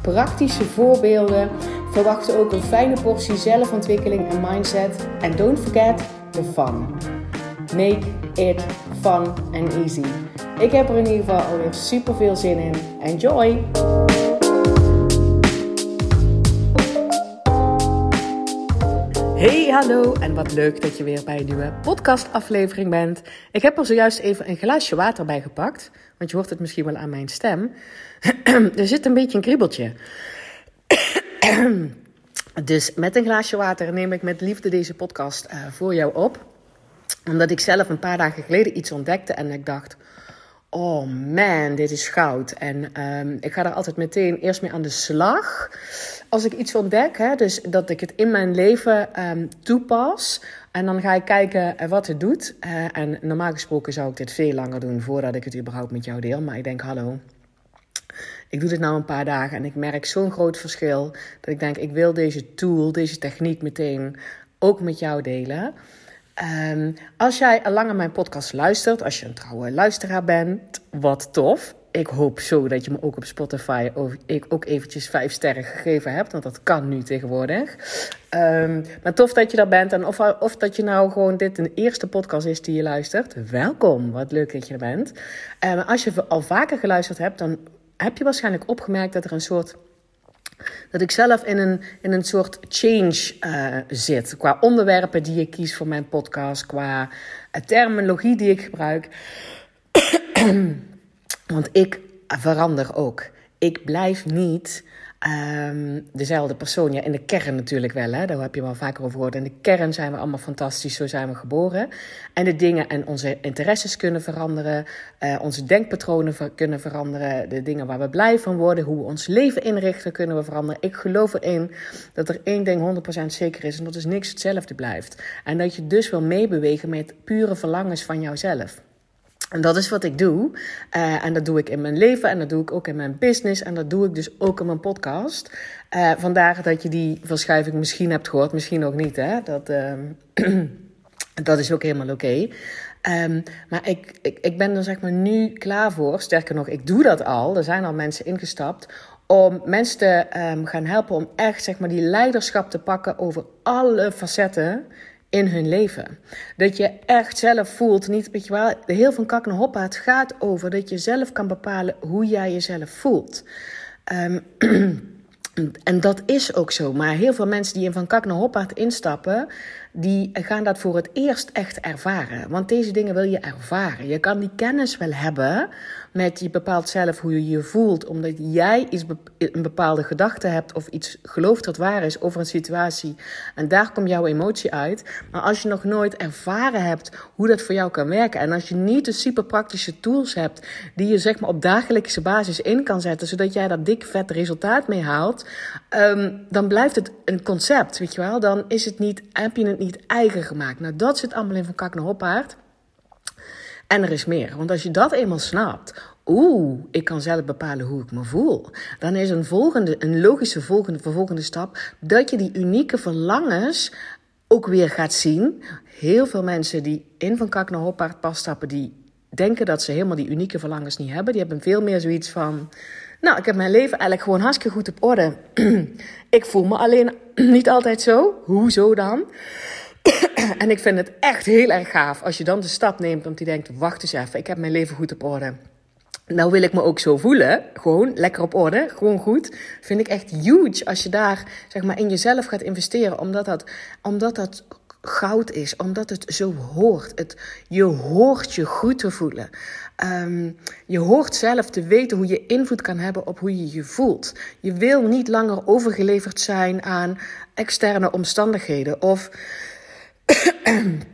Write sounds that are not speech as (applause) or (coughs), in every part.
praktische voorbeelden. Verwacht ook een fijne portie zelfontwikkeling en mindset. En don't forget the fun. Make it fun and easy. Ik heb er in ieder geval alweer super veel zin in. Enjoy! Hey, hallo en wat leuk dat je weer bij een nieuwe podcastaflevering bent. Ik heb er zojuist even een glaasje water bij gepakt, want je hoort het misschien wel aan mijn stem. (clears throat) er zit een beetje een kriebeltje. (clears throat) dus met een glaasje water neem ik met liefde deze podcast uh, voor jou op. Omdat ik zelf een paar dagen geleden iets ontdekte en ik dacht... Oh man, dit is goud. En um, ik ga er altijd meteen eerst mee aan de slag. Als ik iets ontdek, hè, dus dat ik het in mijn leven um, toepas. En dan ga ik kijken uh, wat het doet. Uh, en normaal gesproken zou ik dit veel langer doen voordat ik het überhaupt met jou deel. Maar ik denk, hallo, ik doe dit nou een paar dagen en ik merk zo'n groot verschil. Dat ik denk, ik wil deze tool, deze techniek meteen ook met jou delen. Um, als jij al lang aan mijn podcast luistert, als je een trouwe luisteraar bent, wat tof. Ik hoop zo dat je me ook op Spotify ook eventjes vijf sterren gegeven hebt. Want dat kan nu tegenwoordig. Um, maar tof dat je daar bent. En of, of dat je nou gewoon dit een eerste podcast is die je luistert. Welkom, wat leuk dat je er bent. Um, als je al vaker geluisterd hebt, dan heb je waarschijnlijk opgemerkt dat er een soort dat ik zelf in een, in een soort change uh, zit. Qua onderwerpen die ik kies voor mijn podcast, qua uh, terminologie die ik gebruik. (clears throat) Want ik verander ook. Ik blijf niet um, dezelfde persoon. Ja, in de kern natuurlijk wel, hè? daar heb je wel vaker over gehoord. In de kern zijn we allemaal fantastisch, zo zijn we geboren. En de dingen en onze interesses kunnen veranderen, uh, onze denkpatronen kunnen veranderen, de dingen waar we blij van worden, hoe we ons leven inrichten, kunnen we veranderen. Ik geloof erin dat er één ding 100% zeker is en dat is niks hetzelfde blijft. En dat je dus wil meebewegen met pure verlangens van jouzelf. En dat is wat ik doe. Uh, en dat doe ik in mijn leven en dat doe ik ook in mijn business. En dat doe ik dus ook in mijn podcast. Uh, vandaar dat je die verschuiving misschien hebt gehoord, misschien ook niet. Hè? Dat, uh, (clears throat) dat is ook helemaal oké. Um, maar ik, ik, ik ben er zeg maar nu klaar voor. Sterker nog, ik doe dat al. Er zijn al mensen ingestapt om mensen te um, gaan helpen om echt zeg maar, die leiderschap te pakken over alle facetten in hun leven. Dat je echt zelf voelt, niet, weet je wel, heel van kak naar hoppa, het gaat over dat je zelf kan bepalen hoe jij jezelf voelt. Um, (clears throat) en dat is ook zo. Maar heel veel mensen die in Van Kak naar Hoppaard instappen, die gaan dat voor het eerst echt ervaren. Want deze dingen wil je ervaren. Je kan die kennis wel hebben met je bepaalt zelf hoe je je voelt, omdat jij iets, een bepaalde gedachte hebt of iets gelooft dat waar is over een situatie. En daar komt jouw emotie uit. Maar als je nog nooit ervaren hebt hoe dat voor jou kan werken en als je niet de super praktische tools hebt die je zeg maar op dagelijkse basis in kan zetten, zodat jij daar dik vet resultaat mee haalt, um, dan blijft het een concept, weet je wel? Dan is het niet, heb je het niet eigen gemaakt. Nou, dat zit allemaal in van kak naar hoppaard. En er is meer. Want als je dat eenmaal snapt, oeh, ik kan zelf bepalen hoe ik me voel. Dan is een, volgende, een logische volgende, vervolgende stap dat je die unieke verlangens ook weer gaat zien. Heel veel mensen die in van kak naar hoppaard pas stappen, die denken dat ze helemaal die unieke verlangens niet hebben. Die hebben veel meer zoiets van. Nou, ik heb mijn leven eigenlijk gewoon hartstikke goed op orde. (clears throat) ik voel me alleen (clears throat) niet altijd zo. Hoezo dan? En ik vind het echt heel erg gaaf als je dan de stap neemt om te denken: wacht eens even, ik heb mijn leven goed op orde. Nou wil ik me ook zo voelen, gewoon lekker op orde, gewoon goed. Vind ik echt huge als je daar zeg maar in jezelf gaat investeren, omdat dat, omdat dat goud is, omdat het zo hoort. Het, je hoort je goed te voelen. Um, je hoort zelf te weten hoe je invloed kan hebben op hoe je je voelt. Je wil niet langer overgeleverd zijn aan externe omstandigheden of (clears throat)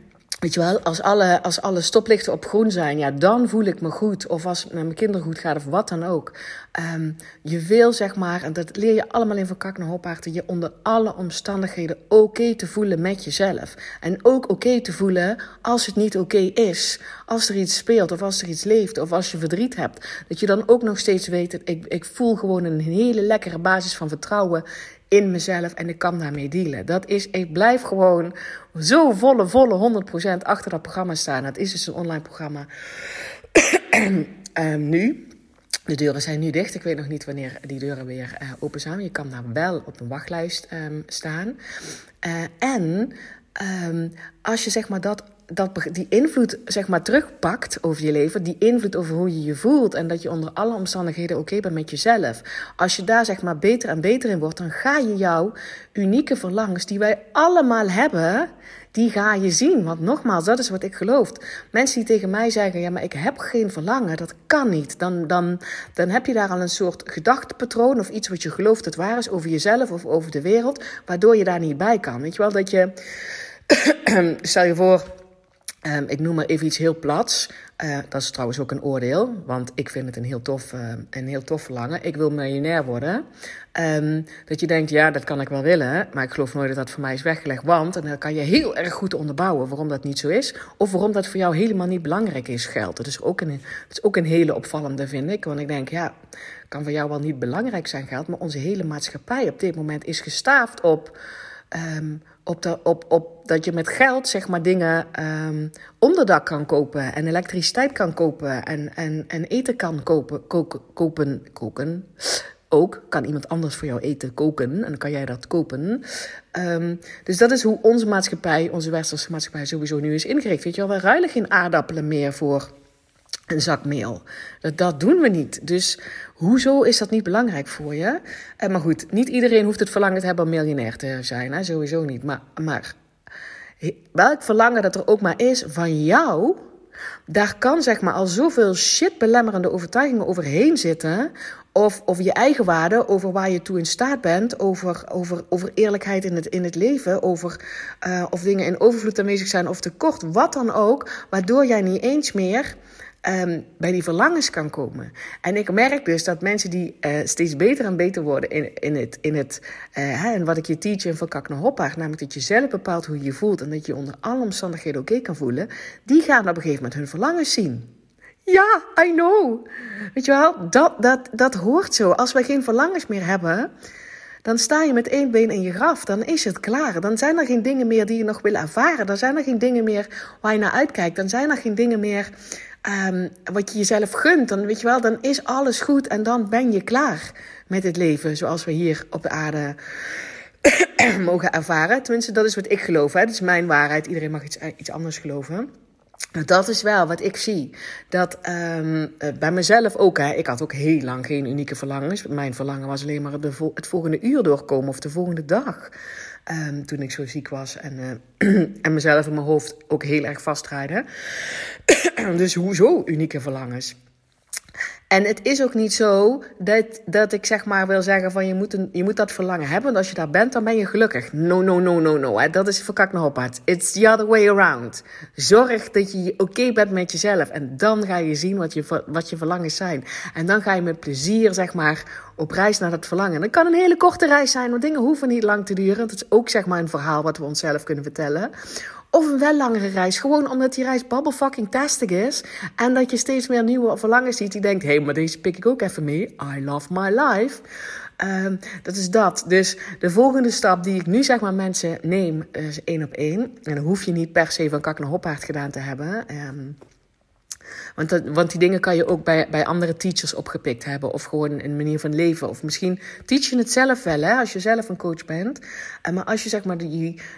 Weet je wel, als alle, als alle stoplichten op groen zijn, ja, dan voel ik me goed. Of als het met mijn kinderen goed gaat, of wat dan ook. Ehm, je wil, zeg maar, en dat leer je allemaal in Van Kak Hoppaarten, je onder alle omstandigheden oké te voelen met jezelf. En ook oké te voelen als het niet oké is. Als er iets speelt, of als er iets leeft, of als je verdriet hebt. Dat je dan ook nog steeds weet, ik, ik voel gewoon een hele lekkere basis van vertrouwen in mezelf en ik kan daarmee dealen. Dat is, ik blijf gewoon zo volle, volle 100% achter dat programma staan. Het is dus een online programma. um, (clears throat) nu. De deuren zijn nu dicht. Ik weet nog niet wanneer die deuren weer uh, open zijn. Je kan daar wel op een wachtlijst um, staan. Uh, en um, als je zeg maar dat dat die invloed zeg maar terugpakt over je leven, die invloed over hoe je je voelt en dat je onder alle omstandigheden oké bent met jezelf. Als je daar zeg maar beter en beter in wordt, dan ga je jouw unieke verlangens die wij allemaal hebben, die ga je zien. Want nogmaals, dat is wat ik geloof. Mensen die tegen mij zeggen, ja, maar ik heb geen verlangen, dat kan niet. Dan, dan, dan heb je daar al een soort gedachtepatroon of iets wat je gelooft dat waar is over jezelf of over de wereld, waardoor je daar niet bij kan. Weet je wel, dat je, (coughs) stel je voor Um, ik noem maar even iets heel plats. Uh, dat is trouwens ook een oordeel, want ik vind het een heel tof, uh, heel tof verlangen. Ik wil miljonair worden. Um, dat je denkt, ja, dat kan ik wel willen, maar ik geloof nooit dat dat voor mij is weggelegd. Want, en dan kan je heel erg goed onderbouwen waarom dat niet zo is, of waarom dat voor jou helemaal niet belangrijk is, geld. Dat is ook een, dat is ook een hele opvallende, vind ik. Want ik denk, ja, kan voor jou wel niet belangrijk zijn, geld, maar onze hele maatschappij op dit moment is gestaafd op. Um, op, op, op dat je met geld zeg maar dingen um, onderdak kan kopen en elektriciteit kan kopen en, en, en eten kan kopen, koken, koken. Ook kan iemand anders voor jou eten koken en dan kan jij dat kopen. Um, dus dat is hoe onze maatschappij, onze westerse maatschappij sowieso nu is ingericht. Weet je wel, we ruilen geen aardappelen meer voor een zak meel. Dat, doen we niet. Dus hoezo is dat niet belangrijk voor je? Uh, maar goed, niet iedereen hoeft het verlangen te hebben om miljonair te zijn. Hè? Sowieso niet. Maar, maar welk verlangen dat er ook maar is van jou... Daar kan zeg maar al zoveel shit belemmerende overtuigingen overheen zitten. Of, over je eigen waarde, over waar je toe in staat bent, over, over, over eerlijkheid in het, in het leven, over uh, of dingen in overvloed aanwezig zijn of tekort, wat dan ook, waardoor jij niet eens meer um, bij die verlangens kan komen. En ik merk dus dat mensen die uh, steeds beter en beter worden in, in het, in het en wat ik je teach in van Kak naar Hoppaard, namelijk dat je zelf bepaalt hoe je je voelt en dat je onder alle omstandigheden oké kan voelen, die gaan op een gegeven moment hun verlangens zien. Ja, I know. Weet je wel, dat, dat, dat hoort zo. Als wij geen verlangens meer hebben, dan sta je met één been in je graf. Dan is het klaar. Dan zijn er geen dingen meer die je nog wil ervaren. Dan zijn er geen dingen meer waar je naar uitkijkt. Dan zijn er geen dingen meer um, wat je jezelf gunt, dan weet je wel, dan is alles goed en dan ben je klaar met het leven zoals we hier op de aarde (coughs) mogen ervaren. Tenminste, dat is wat ik geloof. Hè. Dat is mijn waarheid. Iedereen mag iets, iets anders geloven. Dat is wel wat ik zie. Dat um, bij mezelf ook. Hè. Ik had ook heel lang geen unieke verlangens. Mijn verlangen was alleen maar het volgende uur doorkomen of de volgende dag. Um, toen ik zo ziek was en, uh, (clears throat) en mezelf in mijn hoofd ook heel erg vastrijden. (clears throat) dus hoezo unieke verlangens? En het is ook niet zo dat, dat ik zeg maar wil zeggen van je moet, een, je moet dat verlangen hebben. Want als je daar bent, dan ben je gelukkig. No, no, no, no, no. Hè. Dat is verkak naar Hoppaard. It's the other way around. Zorg dat je oké bent met jezelf. En dan ga je zien wat je, wat je verlangens zijn. En dan ga je met plezier zeg maar op reis naar dat verlangen. Dat kan een hele korte reis zijn, want dingen hoeven niet lang te duren. Dat is ook zeg maar een verhaal wat we onszelf kunnen vertellen. Of een wel langere reis. Gewoon omdat die reis babbel fucking tastig is. En dat je steeds meer nieuwe verlangens ziet. Die denkt, hé, hey, maar deze pik ik ook even mee. I love my life. Um, dat is dat. Dus de volgende stap die ik nu zeg maar mensen neem, is één op één. En dan hoef je niet per se van kak naar hoppaard gedaan te hebben. Um, want, want die dingen kan je ook bij, bij andere teachers opgepikt hebben. Of gewoon een manier van leven. Of misschien teach je het zelf wel, hè, als je zelf een coach bent. En maar als je zeg maar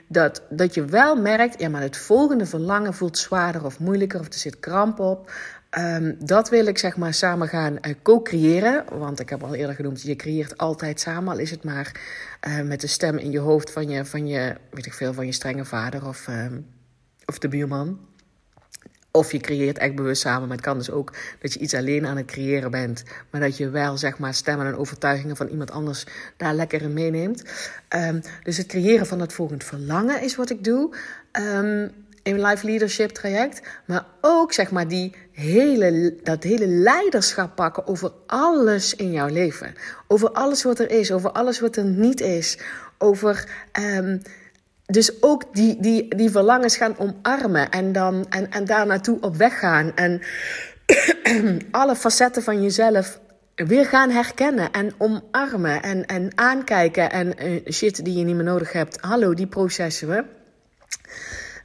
dat, dat je wel merkt, ja, maar het volgende verlangen voelt zwaarder of moeilijker. Of er zit kramp op. Um, dat wil ik zeg maar samen gaan uh, co-creëren. Want ik heb al eerder genoemd, je creëert altijd samen. Al is het maar uh, met de stem in je hoofd van je, van je, weet ik veel, van je strenge vader of, um, of de buurman. Of je creëert echt bewust samen. Maar het kan dus ook dat je iets alleen aan het creëren bent. Maar dat je wel zeg maar stemmen en overtuigingen van iemand anders daar lekker in meeneemt. Um, dus het creëren van het volgend verlangen is wat ik doe. Um, in Life Leadership traject. Maar ook zeg maar die hele, dat hele leiderschap pakken over alles in jouw leven. Over alles wat er is, over alles wat er niet is. Over. Um, dus ook die, die, die verlangens gaan omarmen en, dan, en, en daar naartoe op weg gaan. En (clears throat) alle facetten van jezelf weer gaan herkennen en omarmen en, en aankijken. En uh, shit die je niet meer nodig hebt. Hallo, die processen we.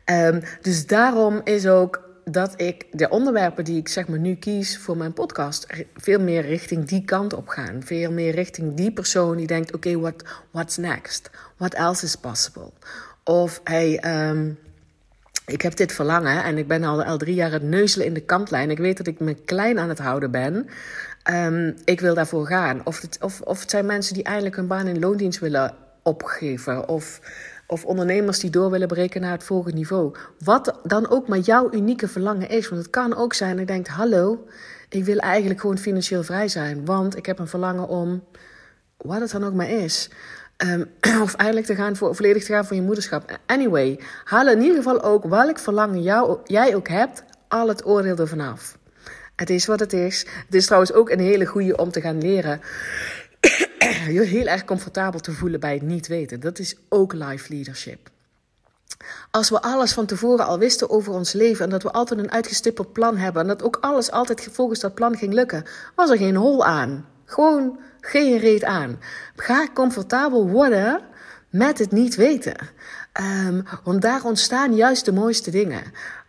Um, dus daarom is ook dat ik de onderwerpen die ik zeg maar nu kies voor mijn podcast veel meer richting die kant op gaan. Veel meer richting die persoon die denkt: oké, what, what's next? What else is possible? Of hey, um, ik heb dit verlangen en ik ben al, al drie jaar het neuzelen in de kantlijn. Ik weet dat ik me klein aan het houden ben. Um, ik wil daarvoor gaan. Of het, of, of het zijn mensen die eindelijk hun baan in loondienst willen opgeven. Of, of ondernemers die door willen breken naar het volgende niveau. Wat dan ook maar jouw unieke verlangen is. Want het kan ook zijn dat je denkt: hallo, ik wil eigenlijk gewoon financieel vrij zijn. Want ik heb een verlangen om, wat het dan ook maar is. Um, (clears throat) of eigenlijk te gaan voor, volledig te gaan voor je moederschap. Anyway, haal in ieder geval ook welk verlangen jou, jij ook hebt, al het oordeel ervan af. Het is wat het is. Het is trouwens ook een hele goede om te gaan leren. (clears throat) je heel erg comfortabel te voelen bij het niet weten. Dat is ook life leadership. Als we alles van tevoren al wisten over ons leven en dat we altijd een uitgestippeld plan hebben en dat ook alles altijd volgens dat plan ging lukken, was er geen hol aan. Gewoon geen reet aan. Ga comfortabel worden met het niet weten. Um, want daar ontstaan juist de mooiste dingen.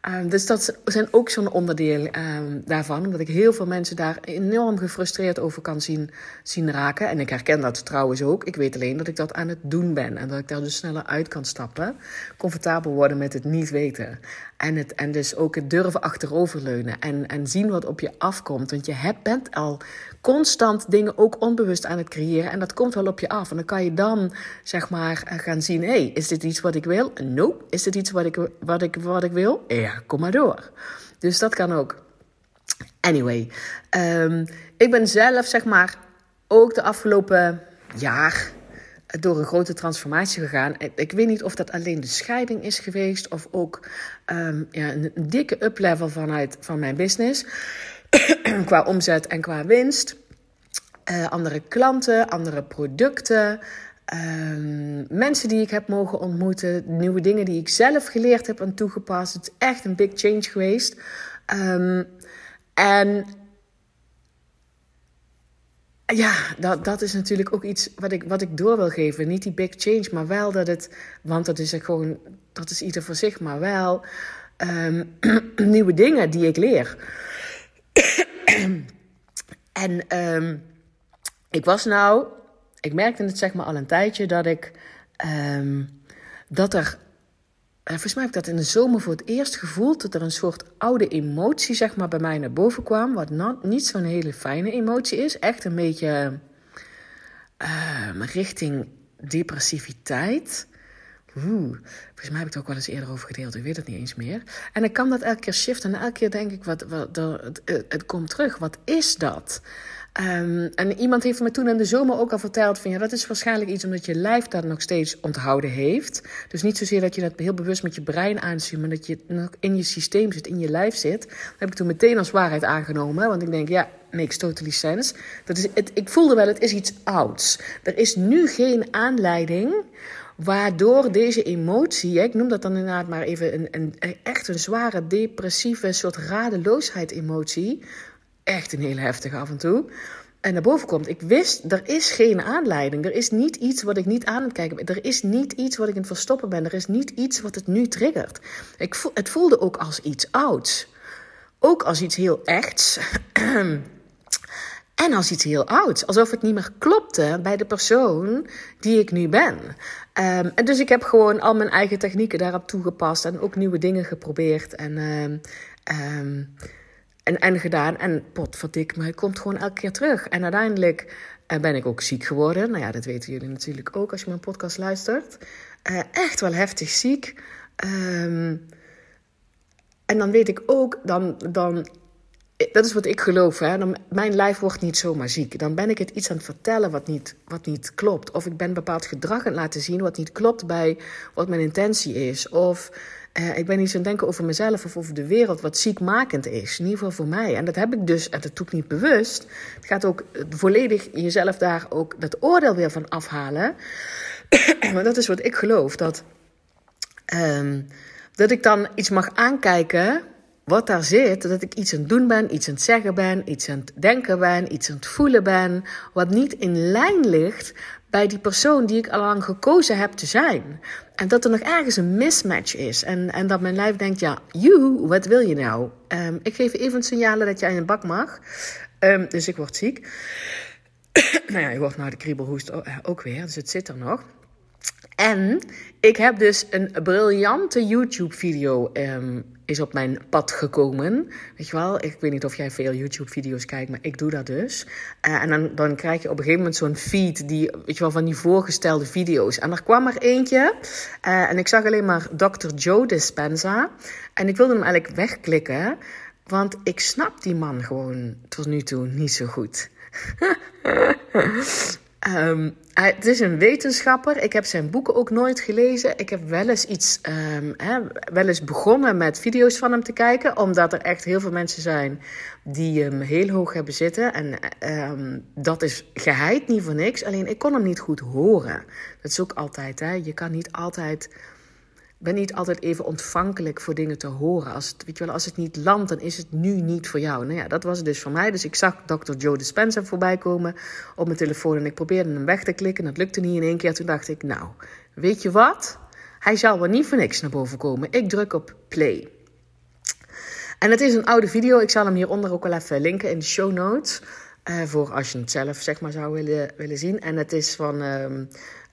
Um, dus dat zijn ook zo'n onderdeel um, daarvan. Omdat ik heel veel mensen daar enorm gefrustreerd over kan zien, zien raken. En ik herken dat trouwens ook. Ik weet alleen dat ik dat aan het doen ben. En dat ik daar dus sneller uit kan stappen. Comfortabel worden met het niet weten. En, het, en dus ook het durven achteroverleunen. En, en zien wat op je afkomt. Want je hebt, bent al constant dingen ook onbewust aan het creëren. En dat komt wel op je af. En dan kan je dan zeg maar gaan zien: hé, hey, is dit iets wat ik wil? Nope. Is dit iets wat ik, wat ik, wat ik wil? Ja, kom maar door. Dus dat kan ook. Anyway, um, ik ben zelf zeg maar ook de afgelopen jaar door een grote transformatie gegaan. Ik weet niet of dat alleen de scheiding is geweest of ook um, ja, een dikke uplevel vanuit van mijn business. (clears throat) qua omzet en qua winst. Uh, andere klanten, andere producten. Um, mensen die ik heb mogen ontmoeten, nieuwe dingen die ik zelf geleerd heb en toegepast. Het is echt een big change geweest. Um, en ja, dat, dat is natuurlijk ook iets wat ik, wat ik door wil geven. Niet die big change, maar wel dat het, want dat is gewoon, dat is ieder voor zich, maar wel um, (clears throat) nieuwe dingen die ik leer. (coughs) en um, ik was nou, ik merkte het zeg maar al een tijdje dat ik, um, dat er, uh, volgens mij heb ik dat in de zomer voor het eerst gevoeld, dat er een soort oude emotie zeg maar bij mij naar boven kwam, wat niet zo'n hele fijne emotie is, echt een beetje uh, richting depressiviteit. Oeh, volgens mij heb ik het ook wel eens eerder over gedeeld. Ik weet het niet eens meer. En dan kan dat elke keer shiften. En elke keer denk ik, wat, wat, het, het, komt terug. Wat is dat? Um, en iemand heeft me toen in de zomer ook al verteld van ja, dat is waarschijnlijk iets omdat je lijf dat nog steeds onthouden heeft. Dus niet zozeer dat je dat heel bewust met je brein aanziet, maar dat je nog in je systeem zit, in je lijf zit. Dat heb ik toen meteen als waarheid aangenomen. Want ik denk, ja, makes totally sense. Dat is, het, ik voelde wel, het is iets ouds. Er is nu geen aanleiding Waardoor deze emotie, ik noem dat dan inderdaad maar even een, een, echt een zware depressieve soort radeloosheid emotie. Echt een heel heftige af en toe. En naar boven komt. Ik wist, er is geen aanleiding. Er is niet iets wat ik niet aan het kijken ben. Er is niet iets wat ik in het verstoppen ben. Er is niet iets wat het nu triggert. Ik voel, het voelde ook als iets ouds. Ook als iets heel echts. (clears throat) En als iets heel ouds. Alsof het niet meer klopte bij de persoon die ik nu ben. Um, en dus ik heb gewoon al mijn eigen technieken daarop toegepast. En ook nieuwe dingen geprobeerd. En, um, um, en, en gedaan. En potverdik, maar het komt gewoon elke keer terug. En uiteindelijk uh, ben ik ook ziek geworden. Nou ja, dat weten jullie natuurlijk ook als je mijn podcast luistert. Uh, echt wel heftig ziek. en dan weet ik ook, dan, dan dat is wat ik geloof. Hè? Dan, mijn lijf wordt niet zomaar ziek. Dan ben ik het iets aan het vertellen wat niet, wat niet klopt. Of ik ben bepaald gedrag aan het laten zien wat niet klopt bij wat mijn intentie is. Of uh, ik ben iets aan het denken over mezelf of over de wereld wat ziekmakend is. In ieder geval voor mij. En dat heb ik dus, en dat doe ik niet bewust. Het gaat ook volledig jezelf daar ook dat oordeel weer van afhalen. (clears throat) maar dat is wat ik geloof. Dat, um, dat ik dan iets mag aankijken wat daar zit, dat ik iets aan het doen ben, iets aan het zeggen ben, iets aan het denken ben, iets aan het voelen ben, wat niet in lijn ligt bij die persoon die ik al lang gekozen heb te zijn. En dat er nog ergens een mismatch is. En, en dat mijn lijf denkt, ja, you, wat wil je nou? Um, ik geef even signalen dat jij in een bak mag. Um, dus ik word ziek. (coughs) nou ja, je wordt na de kriebelhoest ook weer, dus het zit er nog. En ik heb dus een briljante YouTube-video um, is op mijn pad gekomen. Weet je wel, ik weet niet of jij veel YouTube-video's kijkt, maar ik doe dat dus. Uh, en dan, dan krijg je op een gegeven moment zo'n feed, die, weet je wel, van die voorgestelde video's. En er kwam er eentje, uh, en ik zag alleen maar Dr. Joe Dispenza. En ik wilde hem eigenlijk wegklikken, want ik snap die man gewoon tot nu toe niet zo goed. (laughs) Um, het is een wetenschapper. Ik heb zijn boeken ook nooit gelezen. Ik heb wel eens iets, hè, wel eens begonnen met video's van hem te kijken, omdat er echt heel veel mensen zijn die hem heel hoog hebben zitten. En um, dat is geheid niet voor niks. Alleen ik kon hem niet goed horen. Dat is ook altijd. Je kan niet altijd ben niet altijd even ontvankelijk voor dingen te horen. Als het, weet je wel, als het niet landt, dan is het nu niet voor jou. Nou ja, dat was het dus voor mij. Dus ik zag Dr. Joe Dispenza voorbij komen op mijn telefoon. En ik probeerde hem weg te klikken. Dat lukte niet in één keer. Toen dacht ik, nou, weet je wat? Hij zal wel niet voor niks naar boven komen. Ik druk op play. En het is een oude video. Ik zal hem hieronder ook wel even linken in de show notes. Uh, voor als je het zelf zeg maar zou willen, willen zien. En het is van... Um,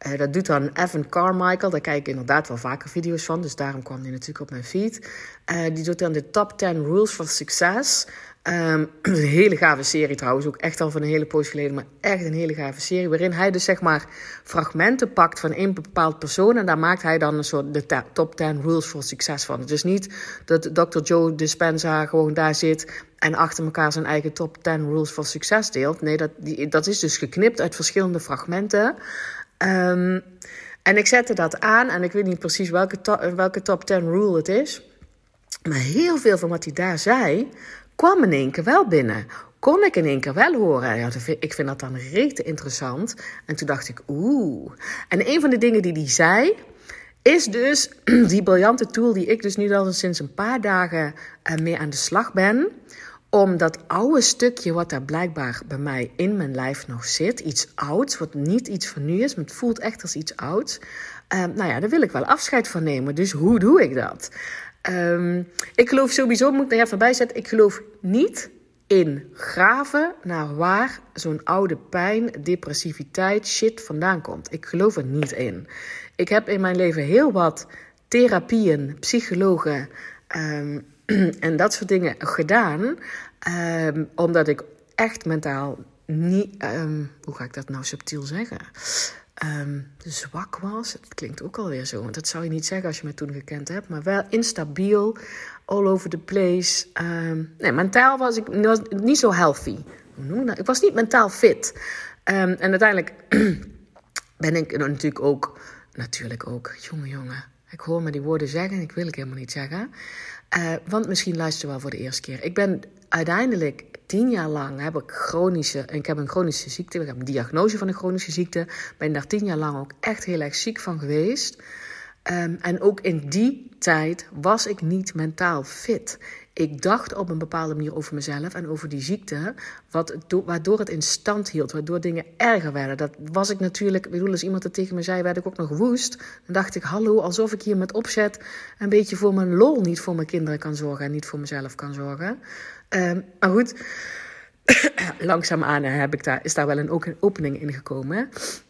uh, dat doet dan Evan Carmichael. Daar kijk ik inderdaad wel vaker video's van. Dus daarom kwam die natuurlijk op mijn feed. Uh, die doet dan de top 10 rules for success. (clears throat) Um, een hele gave serie trouwens. Ook echt al van een hele poos geleden. Maar echt een hele gave serie. Waarin hij dus zeg maar fragmenten pakt van één bepaald persoon. En daar maakt hij dan een soort de top 10 rules for success van. Is niet dat Dr. Joe Dispenza gewoon daar zit. En achter elkaar zijn eigen top 10 rules for success deelt. Nee, dat, die, dat is dus geknipt uit verschillende fragmenten. Um, en ik zette dat aan en ik weet niet precies welke, to welke top 10 rule het is. Maar heel veel van wat hij daar zei, kwam in één keer wel binnen. Kon ik in één keer wel horen. Ja, ik vind dat dan rete interessant. En toen dacht ik, oeh. En een van de dingen die hij zei, is dus (clears throat) die briljante tool die ik dus nu al sinds een paar dagen eh, mee aan de slag ben om dat oude stukje wat daar blijkbaar bij mij in mijn lijf nog zit, iets ouds, wat niet iets van nu is, maar het voelt echt als iets ouds. Uh, nou ja, daar wil ik wel afscheid van nemen. Dus hoe doe ik dat? Um, ik geloof sowieso, moet ik er even bij zetten, ik geloof niet in graven naar waar zo'n oude pijn, depressiviteit, shit vandaan komt. Ik geloof er niet in. Ik heb in mijn leven heel wat therapieën, psychologen, um, (clears throat) en dat soort dingen gedaan. Um, omdat ik echt mentaal niet. Um, hoe ga ik dat nou subtiel zeggen? Um, zwak was. Het klinkt ook alweer zo. Want dat zou je niet zeggen als je me toen gekend hebt. Maar wel instabiel. All over the place. nee, mentaal was ik was niet zo healthy. Hoe noem? Ik was niet mentaal fit. en uiteindelijk (clears throat) ben ik natuurlijk ook. Natuurlijk ook. Jongen, jongen. Ik hoor me die woorden zeggen. Ik wil ik helemaal niet zeggen. Uh, want misschien luister je wel voor de eerste keer. Ik ben uiteindelijk tien jaar lang heb ik chronische, ik heb een chronische ziekte, ik heb een diagnose van een chronische ziekte, ben daar tien jaar lang ook echt heel erg ziek van geweest. Um, en ook in die tijd was ik niet mentaal fit. Ik dacht op een bepaalde manier over mezelf en over die ziekte, wat, waardoor het in stand hield, waardoor dingen erger werden. Dat was ik natuurlijk, ik bedoel, als iemand het tegen me zei, werd ik ook nog woest. Dan dacht ik, hallo, alsof ik hier met opzet een beetje voor mijn lol niet voor mijn kinderen kan zorgen en niet voor mezelf kan zorgen. Um, maar goed, (coughs) langzaamaan heb ik daar, is daar wel een, opening in gekomen.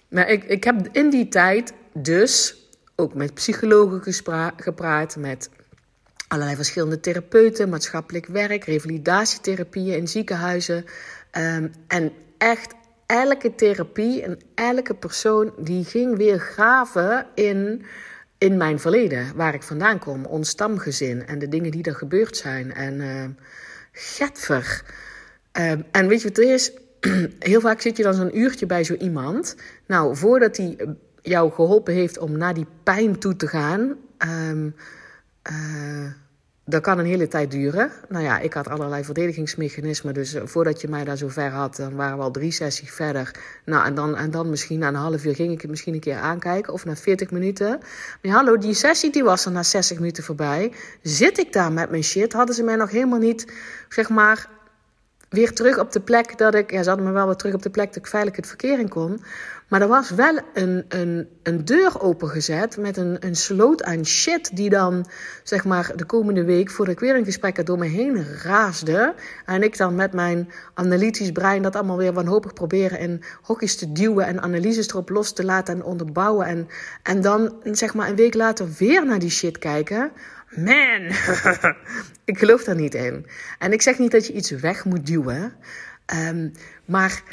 Maar ik, ik heb in die tijd dus ook met psychologen gepraat, met allerlei verschillende therapeuten, maatschappelijk werk, revalidatietherapieën in ziekenhuizen. Um, en echt elke therapie en elke persoon die ging weer graven in, in mijn verleden, waar ik vandaan kom, ons stamgezin en de dingen die er gebeurd zijn. En uh, en weet je wat het is? (clears throat) Heel vaak zit je dan zo'n uurtje bij zo iemand. Nou, voordat hij jou geholpen heeft om naar die pijn toe te gaan... dat kan een hele tijd duren. Nou ja, ik had allerlei verdedigingsmechanismen. Dus eh, voordat je mij daar zo ver had, dan waren we al drie sessies verder. Nou, en dan, en dan misschien na een half uur ging ik het misschien een keer aankijken. Of na 40 minuten. Maar hallo, die sessie die was er na 60 minuten voorbij. Zit ik daar met mijn shit? Hadden ze mij nog helemaal niet, zeg maar, weer terug op de plek dat ik... Ja, ze hadden me wel weer terug op de plek dat ik veilig het verkeer in kon. Maar er was wel een, een, een deur opengezet met een, een sloot aan shit die dan, zeg maar, de komende week, voordat ik weer door me heen raasde. En ik dan met mijn analytisch brein dat allemaal weer wanhopig proberen in hokjes te duwen en analyses erop los te laten en onderbouwen. En, en dan, zeg maar, een week later weer naar die shit kijken. Man, (laughs) ik geloof daar niet in. En ik zeg niet dat je iets weg moet duwen, um, maar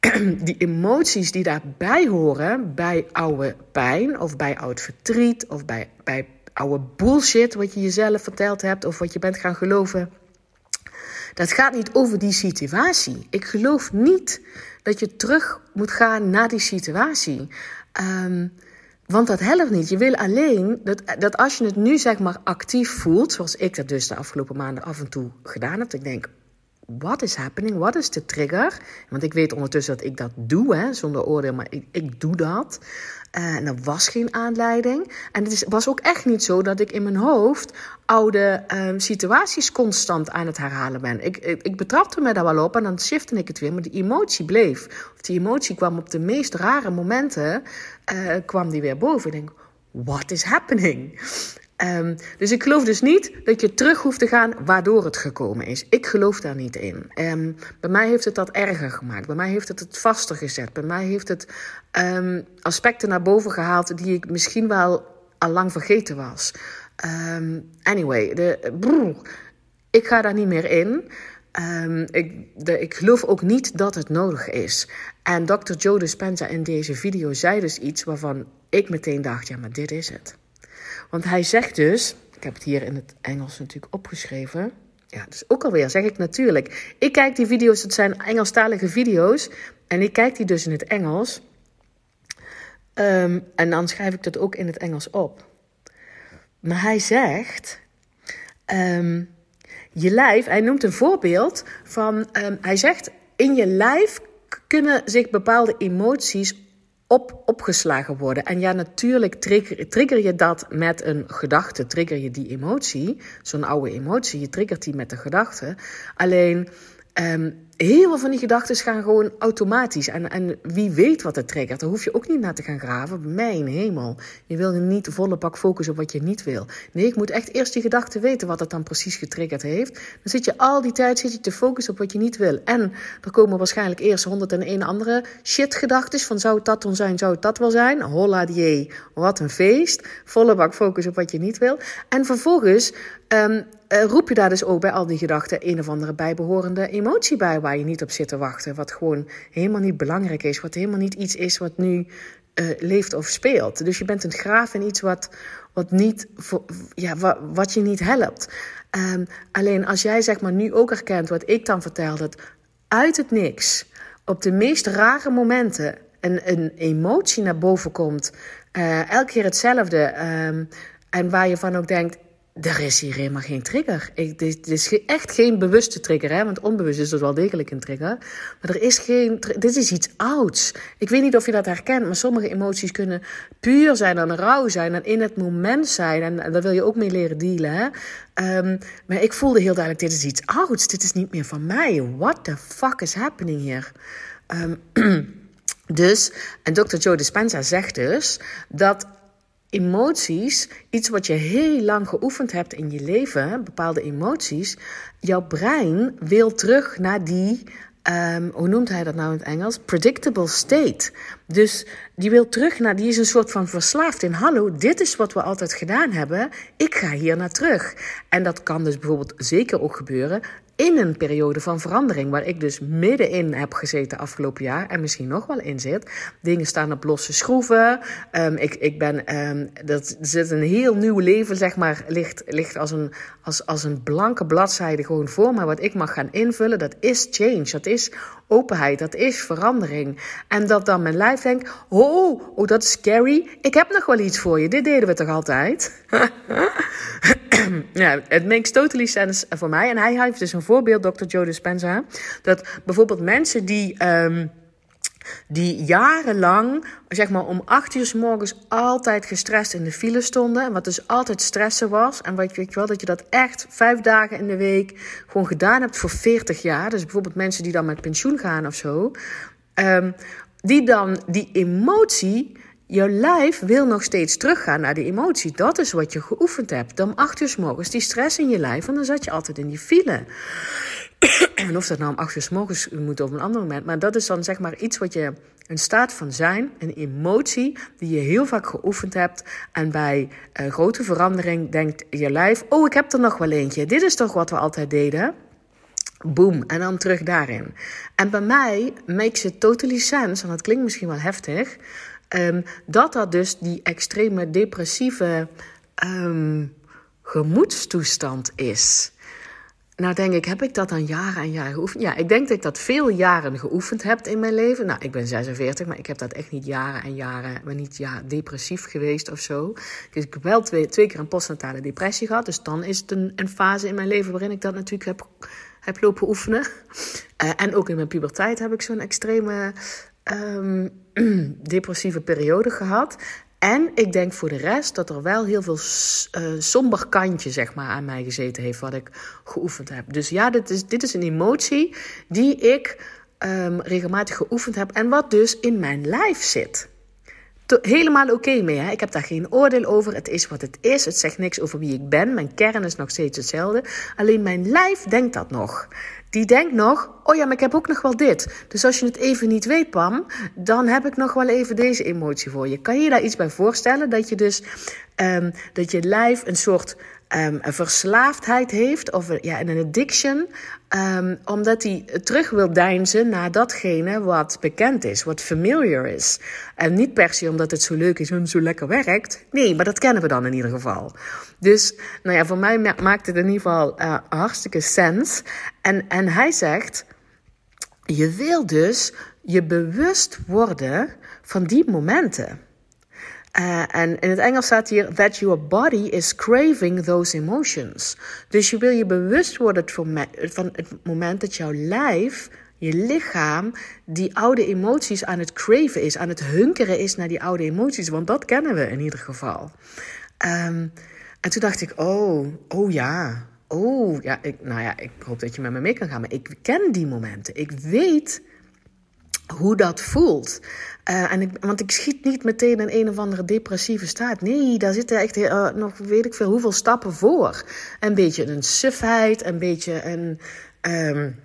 (clears throat) die emoties die daarbij horen, bij oude pijn of bij oud verdriet of bij, bij oude bullshit wat je jezelf verteld hebt of wat je bent gaan geloven. Dat gaat niet over die situatie. Ik geloof niet dat je terug moet gaan naar die situatie. Um, want dat helpt niet. Je wil alleen dat, dat als je het nu zeg maar actief voelt, zoals ik dat dus de afgelopen maanden af en toe gedaan heb. Ik denk, what is happening? Wat is de trigger? Want ik weet ondertussen dat ik dat doe, hè, zonder oordeel, maar ik, ik doe dat. Uh, en er was geen aanleiding. En het is, was ook echt niet zo dat ik in mijn hoofd oude um, situaties constant aan het herhalen ben. Ik, ik, ik, betrapte me daar wel op en dan shifte ik het weer, maar die emotie bleef. Of die emotie kwam op de meest rare momenten, uh, kwam die weer boven. Ik denk, what is happening? Um, dus ik geloof dus niet dat je terug hoeft te gaan waardoor het gekomen is. Ik geloof daar niet in. Um, bij mij heeft het dat erger gemaakt. Bij mij heeft het het vaster gezet. Bij mij heeft het um, aspecten naar boven gehaald die ik misschien wel al lang vergeten was. anyway, de, ik ga daar niet meer in. ik, ik geloof ook niet dat het nodig is. En Dr. Joe Dispenza in deze video zei dus iets waarvan ik meteen dacht: ja, maar dit is het. Want hij zegt dus, ik heb het hier in het Engels natuurlijk opgeschreven. Ja, dus ook alweer zeg ik natuurlijk. Ik kijk die video's, het zijn Engelstalige video's. En ik kijk die dus in het Engels. Um, en dan schrijf ik dat ook in het Engels op. Maar hij zegt. Um, je lijf, hij noemt een voorbeeld van. Um, hij zegt: in je lijf kunnen zich bepaalde emoties op, opgeslagen worden. En ja, natuurlijk trigger, trigger je dat met een gedachte, trigger je die emotie, zo'n oude emotie, je triggert die met de gedachte. Alleen um, heel veel van die gedachten gaan gewoon automatisch. En, en wie weet wat het triggert, daar hoef je ook niet naar te gaan graven. Mijn hemel. Je wil niet volle bak focussen op wat je niet wil. Nee, ik moet echt eerst die gedachte weten wat het dan precies getriggerd heeft. Dan zit je al die tijd zit je te focussen op wat je niet wil. En er komen waarschijnlijk eerst 101 andere shit-gedachten. Van zou het dat dan zijn, zou het dat wel zijn? Holla die, wat een feest. Volle bak focus op wat je niet wil. En vervolgens um, uh, roep je daar dus ook bij al die gedachten een of andere bijbehorende emotie bij waar je niet op zit te wachten. Wat gewoon helemaal niet belangrijk is. Wat helemaal niet iets is wat nu uh, leeft of speelt. Dus je bent een graaf in iets wat, wat, niet, ja, wat, wat je niet helpt. Um, alleen als jij zeg maar nu ook herkent wat ik dan vertel, dat uit het niks, op de meest rare momenten, een, een emotie naar boven komt. Uh, elke keer hetzelfde. Um, en waar je van ook denkt, er is hier helemaal geen trigger. Dit, is echt geen bewuste trigger, hè? want onbewust is het wel degelijk een trigger. Maar er is geen. Dit is iets ouds. Ik weet niet of je dat herkent, maar sommige emoties kunnen puur zijn en rauw zijn en in het moment zijn. En, daar wil je ook mee leren dealen. Hè? Um, maar ik voelde heel duidelijk: dit is iets ouds. Dit is niet meer van mij. What the fuck is happening hier? Um, (clears throat) dus, en Dr. Joe Dispenza zegt dus dat emoties, iets wat je heel lang geoefend hebt in je leven, bepaalde emoties, jouw brein wil terug naar die, um, hoe noemt hij dat nou in het Engels? Predictable state. Dus die wil terug naar, die is een soort van verslaafd in, hallo, dit is wat we altijd gedaan hebben, ik ga hier naar terug. En dat kan dus bijvoorbeeld zeker ook gebeuren in een periode van verandering, waar ik dus middenin heb gezeten afgelopen jaar en misschien nog wel in zit. Dingen staan op losse schroeven. Um, ik, ik ben, um, dat zit een heel nieuw leven, zeg maar, ligt, ligt als, een, als, als een blanke bladzijde gewoon voor me, wat ik mag gaan invullen. Dat is change, dat is openheid, dat is verandering. En dat dan mijn lijf denkt: oh, oh, dat is scary. Ik heb nog wel iets voor je. Dit deden we toch altijd? (laughs) (laughs) (clears throat) ja, het makes totally sense voor mij. En hij heeft dus een voorbeeld, Dr. Joe Dispenza. Dat bijvoorbeeld mensen die. Um, die jarenlang, zeg maar om acht uur s morgens, altijd gestrest in de file stonden. En wat dus altijd stressen was. En wat weet je wel, dat je dat echt vijf dagen in de week gewoon gedaan hebt voor 40 jaar. Dus bijvoorbeeld mensen die dan met pensioen gaan of zo. Um, die dan die emotie Jouw lijf wil nog steeds teruggaan naar die emotie. Dat is wat je geoefend hebt. Om acht uur s morgens die stress in je lijf, en dan zat je altijd in die file. (clears throat) en of dat nou om acht uur morgens moet of een ander moment. Maar dat is dan zeg maar iets wat je, een staat van zijn, een emotie die je heel vaak geoefend hebt. En bij uh, grote verandering denkt je lijf, oh ik heb er nog wel eentje. Dit is toch wat we altijd deden? Boom, en dan terug daarin. En bij mij makes it totally sense, en dat klinkt misschien wel heftig, Um, dat dat dus die extreme depressieve um, gemoedstoestand is. Nou denk ik, heb ik dat dan jaren en jaren geoefend? Ja, ik denk dat ik dat veel jaren geoefend heb in mijn leven. Nou, ik ben 46, maar ik heb dat echt niet jaren en jaren... ben niet ja, depressief geweest of zo. Dus ik heb wel twee, twee keer een postnatale depressie gehad. Dus dan is het een, een fase in mijn leven waarin ik dat natuurlijk heb, heb lopen oefenen. Uh, en ook in mijn puberteit heb ik zo'n extreme um, (clears throat) depressieve periode gehad. En ik denk voor de rest dat er wel heel veel uh, somber kantje zeg maar, aan mij gezeten heeft, wat ik geoefend heb. Dus ja, dit is, dit is een emotie die ik um, regelmatig geoefend heb en wat dus in mijn lijf zit. helemaal oké mee. Hè? Ik heb daar geen oordeel over. Het is wat het is. Het zegt niks over wie ik ben. Mijn kern is nog steeds hetzelfde. Alleen mijn lijf denkt dat nog die denkt nog, oh ja, maar ik heb ook nog wel dit. Dus als je het even niet weet, Pam, dan heb ik nog wel even deze emotie voor je. Kan je je daar iets bij voorstellen? Dat je dus, um, dat je lijf een soort um, een verslaafdheid heeft, of ja, een addiction, um, omdat hij terug wil deinzen naar datgene wat bekend is, wat familiar is. En niet per se omdat het zo leuk is en zo lekker werkt. Nee, maar dat kennen we dan in ieder geval. Dus, nou ja, voor mij maakt het in ieder geval uh, hartstikke sens. En, en hij zegt, je wil dus je bewust worden van die momenten. Uh, en in het Engels staat hier that your body is craving those emotions. Dus je wil je bewust worden van het moment dat jouw lijf, je lichaam, die oude emoties aan het craven is, aan het hunkeren is naar die oude emoties. Want dat kennen we in ieder geval. Um, en toen dacht ik, oh, oh ja, oh ja, ik, nou ja, ik hoop dat je met me mee kan gaan. Maar ik ken die momenten. Ik weet hoe dat voelt. Ik, want ik schiet niet meteen in een of andere depressieve staat. Nee, daar zitten echt uh, nog weet ik veel hoeveel stappen voor. Een beetje een sufheid, een beetje een. Um,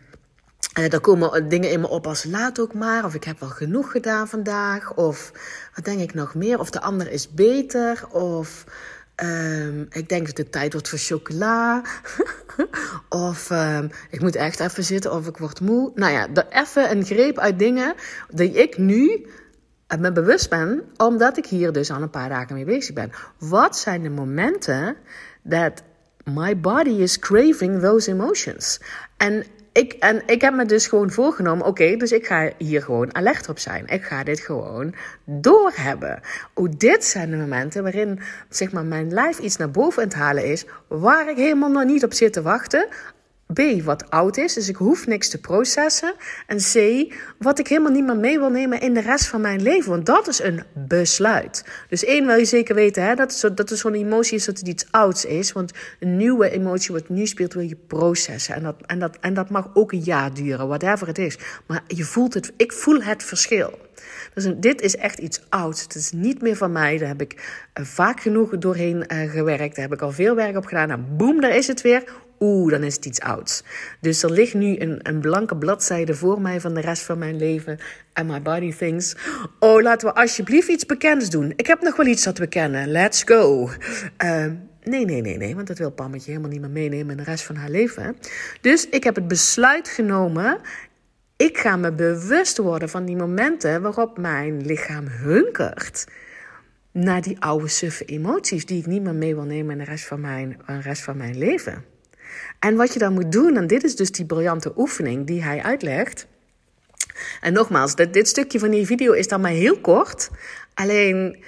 er komen dingen in me op als laat ook maar. Of ik heb wel genoeg gedaan vandaag. Of wat denk ik nog meer? Of de ander is beter. Of um, ik denk dat het tijd wordt voor chocola. (laughs) of um, ik moet echt even zitten of ik word moe. Nou ja, even een greep uit dingen die ik nu me bewust ben, omdat ik hier dus al een paar dagen mee bezig ben. Wat zijn de momenten dat my body is craving those emotions? En ik, en ik heb me dus gewoon voorgenomen, oké, dus ik ga hier gewoon alert op zijn. Ik ga dit gewoon doorhebben. Oh, dit zijn de momenten waarin zeg maar, mijn lijf iets naar boven aan het halen is, waar ik helemaal nog niet op zit te wachten. B, wat oud is, dus ik hoef niks te processen. En C, wat ik helemaal niet meer mee wil nemen in de rest van mijn leven. Want dat is een besluit. Dus één wil je zeker weten, hè, dat, zo, dat zo'n emotie is dat het iets ouds is. Want een nieuwe emotie wat nu speelt, wil je processen. En dat, en, dat, en dat mag ook een jaar duren, whatever het is. Maar je voelt het, ik voel het verschil. Dus dit is echt iets ouds. Het is niet meer van mij. Daar heb ik uh, vaak genoeg doorheen uh, gewerkt. Daar heb ik al veel werk op gedaan. En boem, daar is het weer oeh, dan is het iets ouds. Dus er ligt nu een, een blanke bladzijde voor mij van de rest van mijn leven. And my body thinks, oh, laten we alsjeblieft iets bekends doen. Ik heb nog wel iets dat we kennen. Let's go. Uh, Nee, nee, nee, nee, want dat wil Pammetje helemaal niet meer meenemen in de rest van haar leven. Dus ik heb het besluit genomen. Ik ga me bewust worden van die momenten waarop mijn lichaam hunkert naar die oude suffe emoties die ik niet meer mee wil nemen in de rest van mijn, de rest van mijn leven. En wat je dan moet doen, en dit is dus die briljante oefening die hij uitlegt. En nogmaals, dit, dit stukje van die video is dan maar heel kort. Alleen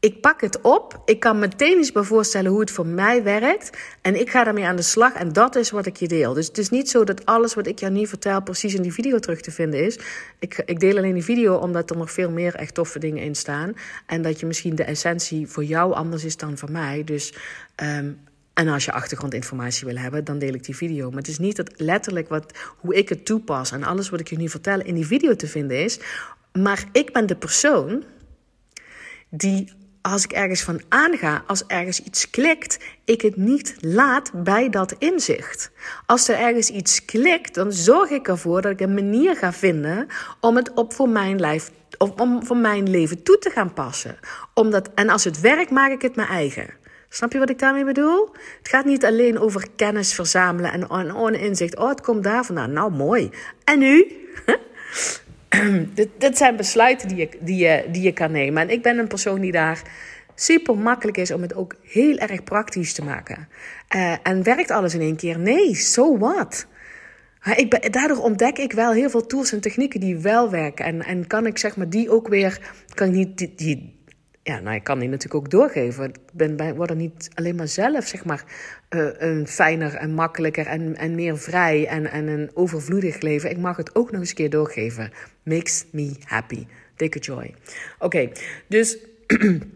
ik pak het op. Ik kan meteen eens bij voorstellen hoe het voor mij werkt. En ik ga daarmee aan de slag. En dat is wat ik je deel. Dus het is niet zo dat alles wat ik jou nu vertel precies in die video terug te vinden is. Ik, ik deel alleen die video omdat er nog veel meer echt toffe dingen in staan. En dat je misschien de essentie voor jou anders is dan voor mij. Dus. Um, en als je achtergrondinformatie wil hebben, dan deel ik die video. Maar het is niet dat letterlijk wat, hoe ik het toepas en alles wat ik je nu vertel in die video te vinden is. Maar ik ben de persoon die als ik ergens van aanga, als ergens iets klikt, ik het niet laat bij dat inzicht. Als er ergens iets klikt, dan zorg ik ervoor dat ik een manier ga vinden om het op voor mijn lijf of om voor mijn leven toe te gaan passen. Omdat, en als het werkt, maak ik het mijn eigen. Snap je wat ik daarmee bedoel? Het gaat niet alleen over kennis verzamelen en, en, inzicht. Oh, het komt daar vandaan. Nou, mooi. En nu? (clears throat) dit, dit zijn besluiten die je, die, je, die je kan nemen. En ik ben een persoon die daar super makkelijk is om het ook heel erg praktisch te maken. Uh, en werkt alles in één keer? Nee, so what? Ik ben, daardoor ontdek ik wel heel veel tools en technieken die wel werken. En, en kan ik zeg maar die ook weer, kan ik niet die, die ja, nou, ik kan die natuurlijk ook doorgeven. Ik ben word niet alleen maar zelf, zeg maar, uh, een fijner en makkelijker en, en meer vrij en, en een overvloedig leven. Ik mag het ook nog eens een keer doorgeven. Makes me happy. Dikke joy. Oké, dus (clears throat)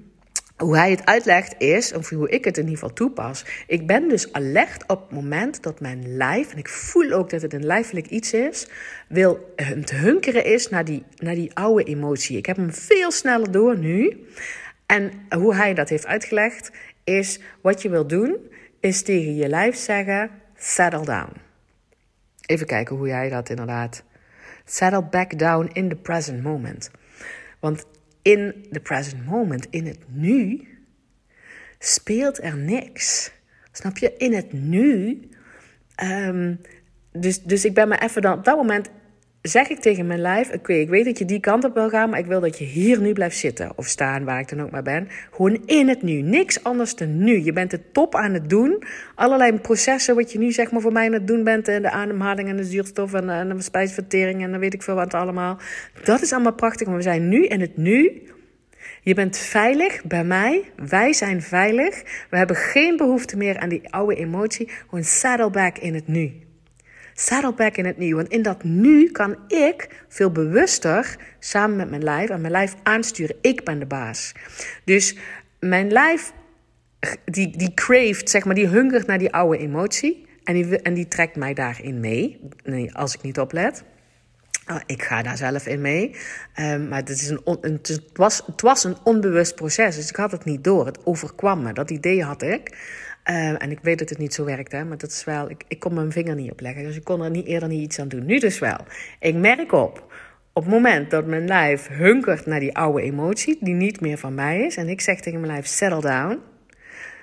hoe hij het uitlegt is, of hoe ik het in ieder geval toepas. Ik ben dus alert op het moment dat mijn lijf, en ik voel ook dat het een lijfelijk iets is, wil het hunkeren is naar die, naar die oude emotie. Ik heb hem veel sneller door nu. En hoe hij dat heeft uitgelegd, is wat je wil doen, is tegen je lijf zeggen: settle down. Even kijken hoe jij dat inderdaad. Settle back down in the present moment. Want in the present moment, in het nu, speelt er niks. Snap je? In het nu. Um, dus, dus ik ben me even dan op dat moment zeg ik tegen mijn lijf: Oké, ik weet dat je die kant op wil gaan, maar ik wil dat je hier nu blijft zitten of staan, waar ik dan ook maar ben. Gewoon in het nu. Niks anders dan nu. Je bent het top aan het doen. Allerlei processen wat je nu zeg maar voor mij aan het doen bent. De ademhaling en de zuurstof en, en de spijsvertering en dan weet ik veel wat allemaal. Dat is allemaal prachtig, maar we zijn nu in het nu. Je bent veilig bij mij. Wij zijn veilig. We hebben geen behoefte meer aan die oude emotie. Gewoon saddle back in het nu. Saddleback in het nu. Want in dat nu kan ik veel bewuster samen met mijn lijf en mijn lijf aansturen. Ik ben de baas. Dus mijn lijf, die, die zeg maar, die hungert naar die oude emotie. En die, en die trekt mij daarin mee, als ik niet oplet. Oh, ik ga daar zelf in mee. Um, maar het, is een het, was, het was een onbewust proces. Dus ik had het niet door. Het overkwam me. Dat idee had ik. Uh, en ik weet dat het niet zo werkt, hè, maar dat is wel. Ik, ik kon mijn vinger niet opleggen. Dus ik kon er niet eerder niet iets aan doen. Nu dus wel. Ik merk op. Op het moment dat mijn lijf hunkert naar die oude emotie, die niet meer van mij is. En ik zeg tegen mijn lijf: settle down.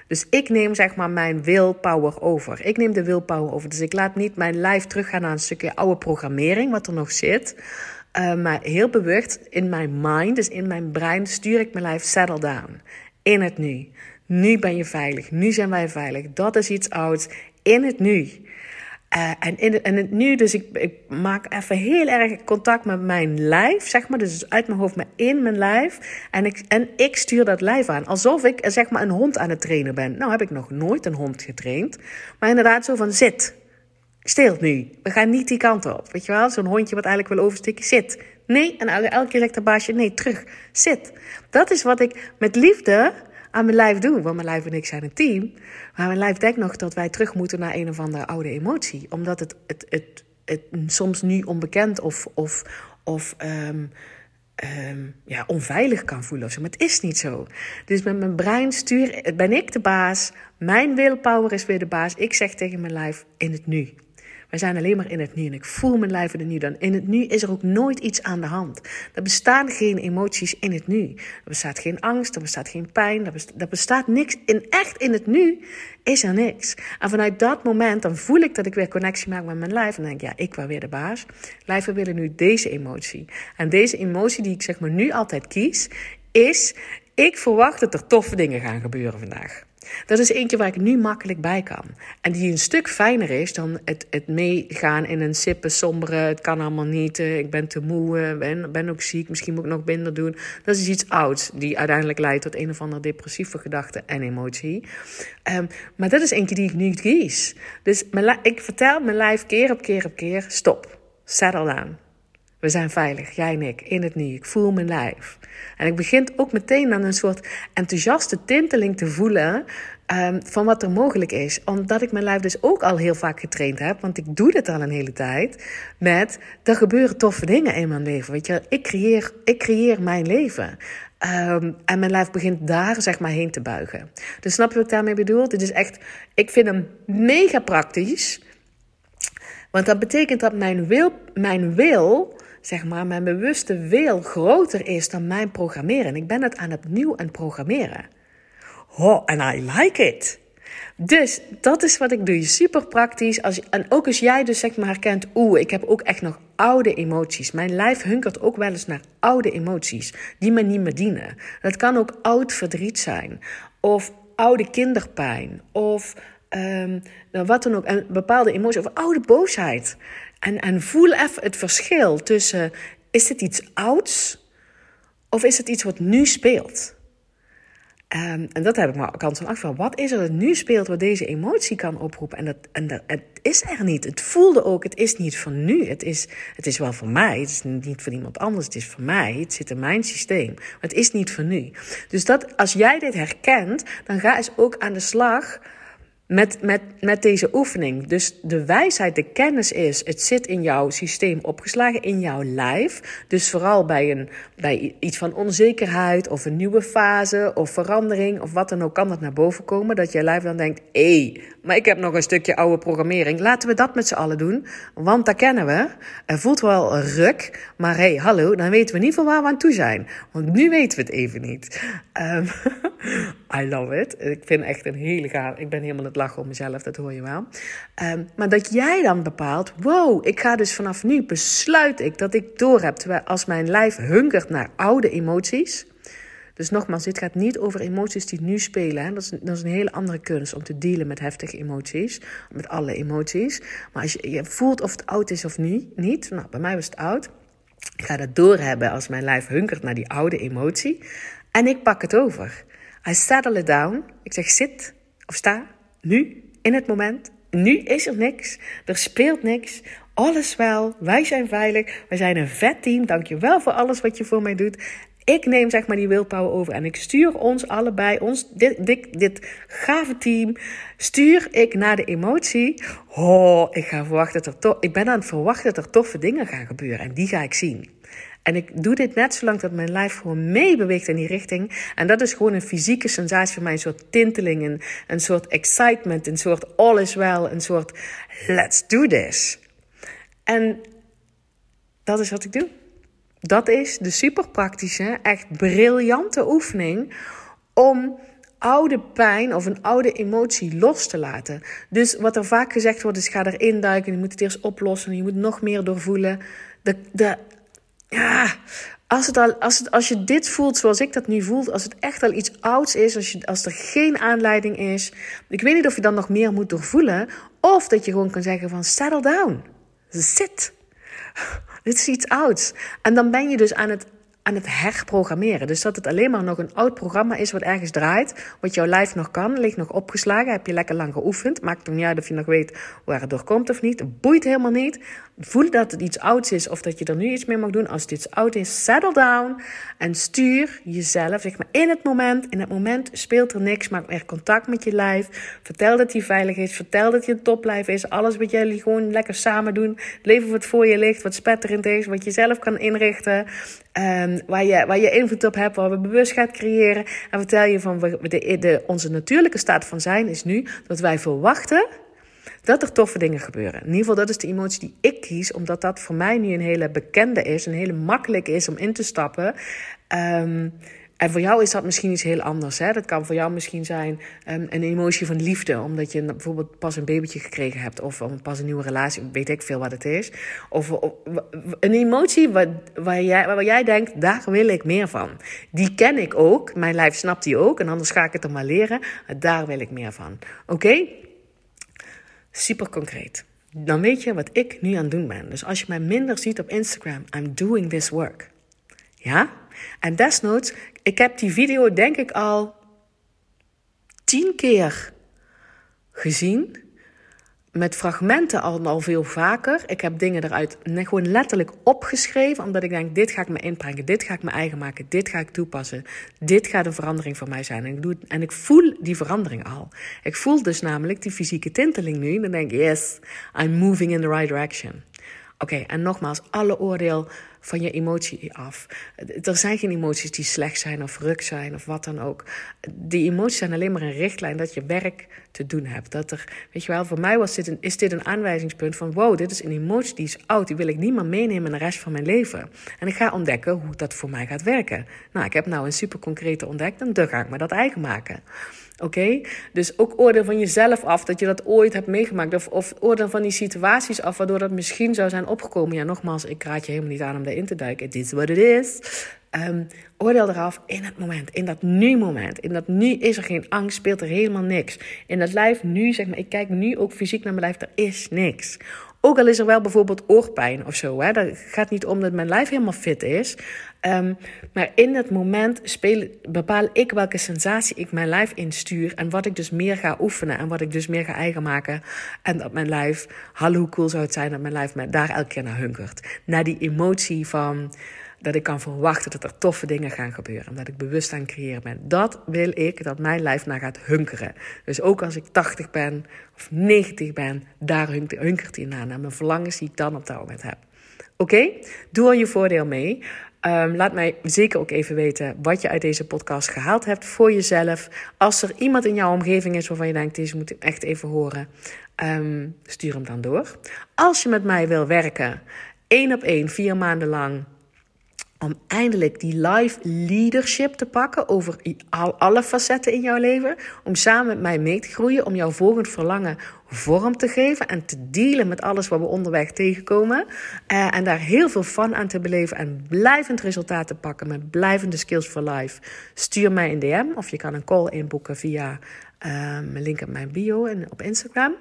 Dus ik neem zeg maar mijn willpower over. Ik neem de willpower over. Dus ik laat niet mijn lijf teruggaan naar een stukje oude programmering, wat er nog zit. Uh, maar heel bewust in mijn mind, dus in mijn brein, stuur ik mijn lijf settle down. In het nu. Nu ben je veilig. Nu zijn wij veilig. Dat is iets ouds. In het nu. Uh, en in het nu, dus ik, ik, maak even heel erg contact met mijn lijf, zeg maar. Dus uit mijn hoofd, maar in mijn lijf. En ik, en ik stuur dat lijf aan. Alsof ik, zeg maar, een hond aan het trainen ben. Nou heb ik nog nooit een hond getraind. Maar inderdaad zo van, zit. Stil nu. We gaan niet die kant op. Weet je wel? Zo'n hondje wat eigenlijk wil oversteken. Zit. Nee. En elke keer zegt de baasje, nee, terug. Zit. Dat is wat ik met liefde aan mijn lijf doen. Want mijn lijf en ik zijn een team. Maar mijn lijf denkt nog dat wij terug moeten naar een of andere oude emotie. Omdat het, het, het, het, soms nu onbekend of, of, of um, um, ja, onveilig kan voelen. Maar het is niet zo. Dus met mijn brein stuur, ben ik de baas. Mijn willpower is weer de baas. Ik zeg tegen mijn lijf in het nu. Wij zijn alleen maar in het nu. En ik voel mijn lijf het nu. Dan in het nu is er ook nooit iets aan de hand. Er bestaan geen emoties in het nu. Er bestaat geen angst, er bestaat geen pijn. Er bestaat, er niks. In, echt in het nu is er niks. En vanuit dat moment, dan voel ik dat ik weer connectie maak met mijn lijf. En denk ik, ja, ik ben weer de baas. Lijven willen nu deze emotie. En deze emotie die ik zeg maar nu altijd kies, is... Ik verwacht dat er toffe dingen gaan gebeuren vandaag. Dat is eentje waar ik nu makkelijk bij kan. En die een stuk fijner is dan het, het meegaan in een sippe, sombere... het kan allemaal niet, eh, ik ben te moe, eh, ben, ben ook ziek... misschien moet ik nog minder doen. Dat is iets ouds die uiteindelijk leidt tot een of andere depressieve gedachte en emotie. Ehm, maar dat is eentje die ik nu kies. Dus ik vertel mijn lijf keer op keer op keer... stop, settle down. We zijn veilig, jij en ik, in het nu. Ik voel mijn lijf. En ik begin ook meteen dan een soort enthousiaste tinteling te voelen um, van wat er mogelijk is. Omdat ik mijn lijf dus ook al heel vaak getraind heb, want ik doe dit al een hele tijd, met er gebeuren toffe dingen in mijn leven. Weet je, ik creëer, ik creëer mijn leven. Um, en mijn lijf begint daar zeg maar heen te buigen. Dus snap je wat ik daarmee bedoel? Dit is echt, ik vind hem mega praktisch. Want dat betekent dat mijn wil, mijn wil zeg maar, mijn bewuste wil groter is dan mijn programmeren. En ik ben het aan het nieuw aan programmeren. Oh, en I like it. Dus dat is wat ik doe. Super praktisch. Als, en ook als jij dus zeg maar herkent, oeh, ik heb ook echt nog oude emoties. Mijn lijf hunkert ook wel eens naar oude emoties die me niet meer dienen. Dat kan ook oud verdriet zijn. Of oude kinderpijn. Of um, wat dan ook. En bepaalde emoties. Of oude boosheid. En, en voel even het verschil tussen: is het iets ouds of is het iets wat nu speelt? Um, en dat heb ik me kans van afgevraagd. Wat is er dat nu speelt wat deze emotie kan oproepen? En, dat, en het is er niet. Het voelde ook, het is niet van nu. Het is, het is wel voor mij. Het is niet voor iemand anders. Het is voor mij. Het zit in mijn systeem. Maar het is niet van nu. Dus dat, als jij dit herkent, dan ga eens ook aan de slag met, met, met deze oefening. Dus de wijsheid, de kennis is, het zit in jouw systeem opgeslagen, in jouw lijf. Dus vooral bij, een, bij iets van onzekerheid of een nieuwe fase of verandering of wat dan ook kan dat naar boven komen. Dat je lijf dan denkt, hé, hey, maar ik heb nog een stukje oude programmering. Laten we dat met z'n allen doen, want dat kennen we. Het voelt wel ruk, maar hé, hey, hallo, dan weten we niet van waar we aan toe zijn. Want nu weten we het even niet. Um, (laughs) I love it. Ik vind echt een hele gaaf. Ik ben helemaal het lachen om mezelf, dat hoor je wel. Um, maar dat jij dan bepaalt, wow, ik ga dus vanaf nu besluit ik dat ik door heb. Terwijl als mijn lijf hunkert naar oude emoties. Dus nogmaals, dit gaat niet over emoties die nu spelen. Hè. Dat, is, dat is een hele andere kunst om te dealen met heftige emoties. Met alle emoties. Maar als je, je voelt of het oud is of niet, niet. Nou, bij mij was het oud. Ik ga dat doorhebben als mijn lijf hunkert naar die oude emotie. En ik pak het over. I settle it down. Ik zeg zit of sta nu in het moment. Nu is er niks. Er speelt niks. Alles wel. Wij zijn veilig. Wij zijn een vet team. Dank je wel voor alles wat je voor mij doet. Ik neem zeg maar die willpower over en ik stuur ons allebei, ons, dit, dit, dit gave team, stuur ik naar de emotie. Oh, ik, ga verwachten dat er ik ben aan het verwachten dat er toffe dingen gaan gebeuren en die ga ik zien. En ik doe dit net zolang dat mijn lijf gewoon meebeweegt in die richting. En dat is gewoon een fysieke sensatie voor mij. Een soort tinteling, een, een soort excitement, een soort all is well, een soort let's do this. En dat is wat ik doe. Dat is de super praktische, echt briljante oefening om oude pijn of een oude emotie los te laten. Dus wat er vaak gezegd wordt is ga erin duiken, je moet het eerst oplossen, je moet nog meer doorvoelen. De, de, ja, als, het al, als, het, als je dit voelt zoals ik dat nu voel, als het echt al iets ouds is, als, je, als er geen aanleiding is, ik weet niet of je dan nog meer moet doorvoelen, of dat je gewoon kan zeggen van settle down, zit. (laughs) Dit is iets ouds. En dan ben je dus aan het, aan het herprogrammeren. Dus dat het alleen maar nog een oud programma is wat ergens draait. Wat jouw lijf nog kan, ligt nog opgeslagen. Heb je lekker lang geoefend. Maakt het niet uit of je nog weet waar het door komt of niet. Boeit helemaal niet. Voel dat het iets ouds is of dat je er nu iets mee mag doen. Als het iets oud is, settle down. En stuur jezelf, zeg maar, in het moment. In het moment speelt er niks. Maak weer contact met je lijf. Vertel dat hij veilig is. Vertel dat je een toplijf is. Alles wat jullie gewoon lekker samen doen. Leven wat voor je ligt, wat spetterend is. Wat je zelf kan inrichten. Um, waar, je, waar je invloed op hebt, waar we bewust gaat creëren. En vertel je van de, de, onze natuurlijke staat van zijn is nu dat wij verwachten dat er toffe dingen gebeuren. In ieder geval, dat is de emotie die ik kies, omdat dat voor mij nu een hele bekende is, een hele makkelijk is om in te stappen. Um, en voor jou is dat misschien iets heel anders. Hè? Dat kan voor jou misschien zijn um, een emotie van liefde, omdat je bijvoorbeeld pas een babytje gekregen hebt, of pas een nieuwe relatie, weet ik veel wat het is. Of, een emotie waar, waar, jij, waar jij denkt, daar wil ik meer van. Die ken ik ook, mijn lijf snapt die ook, en anders ga ik het er maar leren. Daar wil ik meer van. Oké? Super concreet. Dan weet je wat ik nu aan het doen ben. Dus als je mij minder ziet op Instagram, I'm doing this work. Ja? En desnoods, ik heb die video denk ik al tien keer gezien. Met fragmenten al, al veel vaker. Ik heb dingen eruit gewoon letterlijk opgeschreven. Omdat ik denk, dit ga ik me inbrengen. Dit ga ik me eigen maken. Dit ga ik toepassen. Dit gaat een verandering voor mij zijn. En ik, doe en ik voel die verandering al. Ik voel dus namelijk die fysieke tinteling nu. En dan denk ik, yes, I'm moving in the right direction. Oké, en nogmaals, alle oordeel van je emotie af. Er zijn geen emoties die slecht zijn of ruk zijn of wat dan ook. Die emoties zijn alleen maar een richtlijn dat je werk te doen hebt. Dat er, weet je wel, voor mij was dit een, is dit een aanwijzingspunt van: wow, dit is een emotie die is oud, die wil ik niet meer meenemen in de rest van mijn leven. En ik ga ontdekken hoe dat voor mij gaat werken. Nou, ik heb nou een super concrete ontdekt en dan ga ik me dat eigen maken. Oké? Dus ook oordeel van jezelf af dat je dat ooit hebt meegemaakt. Of, of oordeel van die situaties af waardoor dat misschien zou zijn opgekomen. Ja, nogmaals, ik raad je helemaal niet aan om daarin te duiken. Het is wat het is. Um, oordeel eraf in het moment, in dat nu-moment. In dat nu is er geen angst, speelt er helemaal niks. In dat lijf nu, zeg maar, ik kijk nu ook fysiek naar mijn lijf, er is niks. Ook al is er wel bijvoorbeeld oorpijn of zo. Hè? Dat gaat niet om dat mijn lijf helemaal fit is. Um, maar in het moment bepaal ik welke sensatie ik mijn lijf instuur. En wat ik dus meer ga oefenen. En wat ik dus meer ga eigen maken. En dat mijn lijf, hallo hoe cool zou het zijn dat mijn lijf daar elke keer naar hunkert. Naar die emotie van dat ik kan verwachten dat er toffe dingen gaan gebeuren. Dat ik bewust aan het creëren ben. Dat wil ik dat mijn lijf naar gaat hunkeren. Dus ook als ik 80 ben of 90 ben, daar hunkert hij naar. Naar mijn verlangens die ik dan op dat moment heb. Oké? Doe er je voordeel mee. Um, laat mij zeker ook even weten wat je uit deze podcast gehaald hebt voor jezelf. Als er iemand in jouw omgeving is waarvan je denkt, deze moet ik echt even horen, um, stuur hem dan door. Als je met mij wil werken, één op één, vier maanden lang om eindelijk die life leadership te pakken over alle facetten in jouw leven. Om samen met mij mee te groeien, om jouw volgend verlangen vorm te geven en te dealen met alles wat we onderweg tegenkomen. Uh, en daar heel veel fun aan te beleven en blijvend resultaat te pakken met blijvende skills for life. Stuur mij een DM of je kan een call inboeken via uh, mijn link in mijn bio en op Instagram.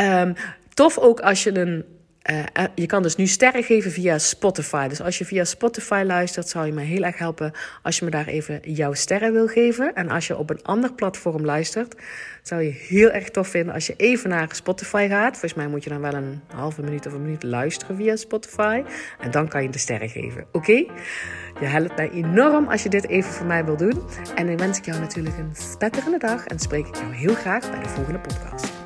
Um, tof ook als je een uh, je kan dus nu sterren geven via Spotify. Dus als je via Spotify luistert, zou je me heel erg helpen als je me daar even jouw sterren wil geven. En als je op een ander platform luistert, zou je heel erg tof vinden als je even naar Spotify gaat. Volgens mij moet je dan wel een halve minuut of een minuut luisteren via Spotify. En dan kan je de sterren geven. Oké? Je helpt mij enorm als je dit even voor mij wil doen. En dan wens ik jou natuurlijk een spetterende dag en spreek ik jou heel graag bij de volgende podcast.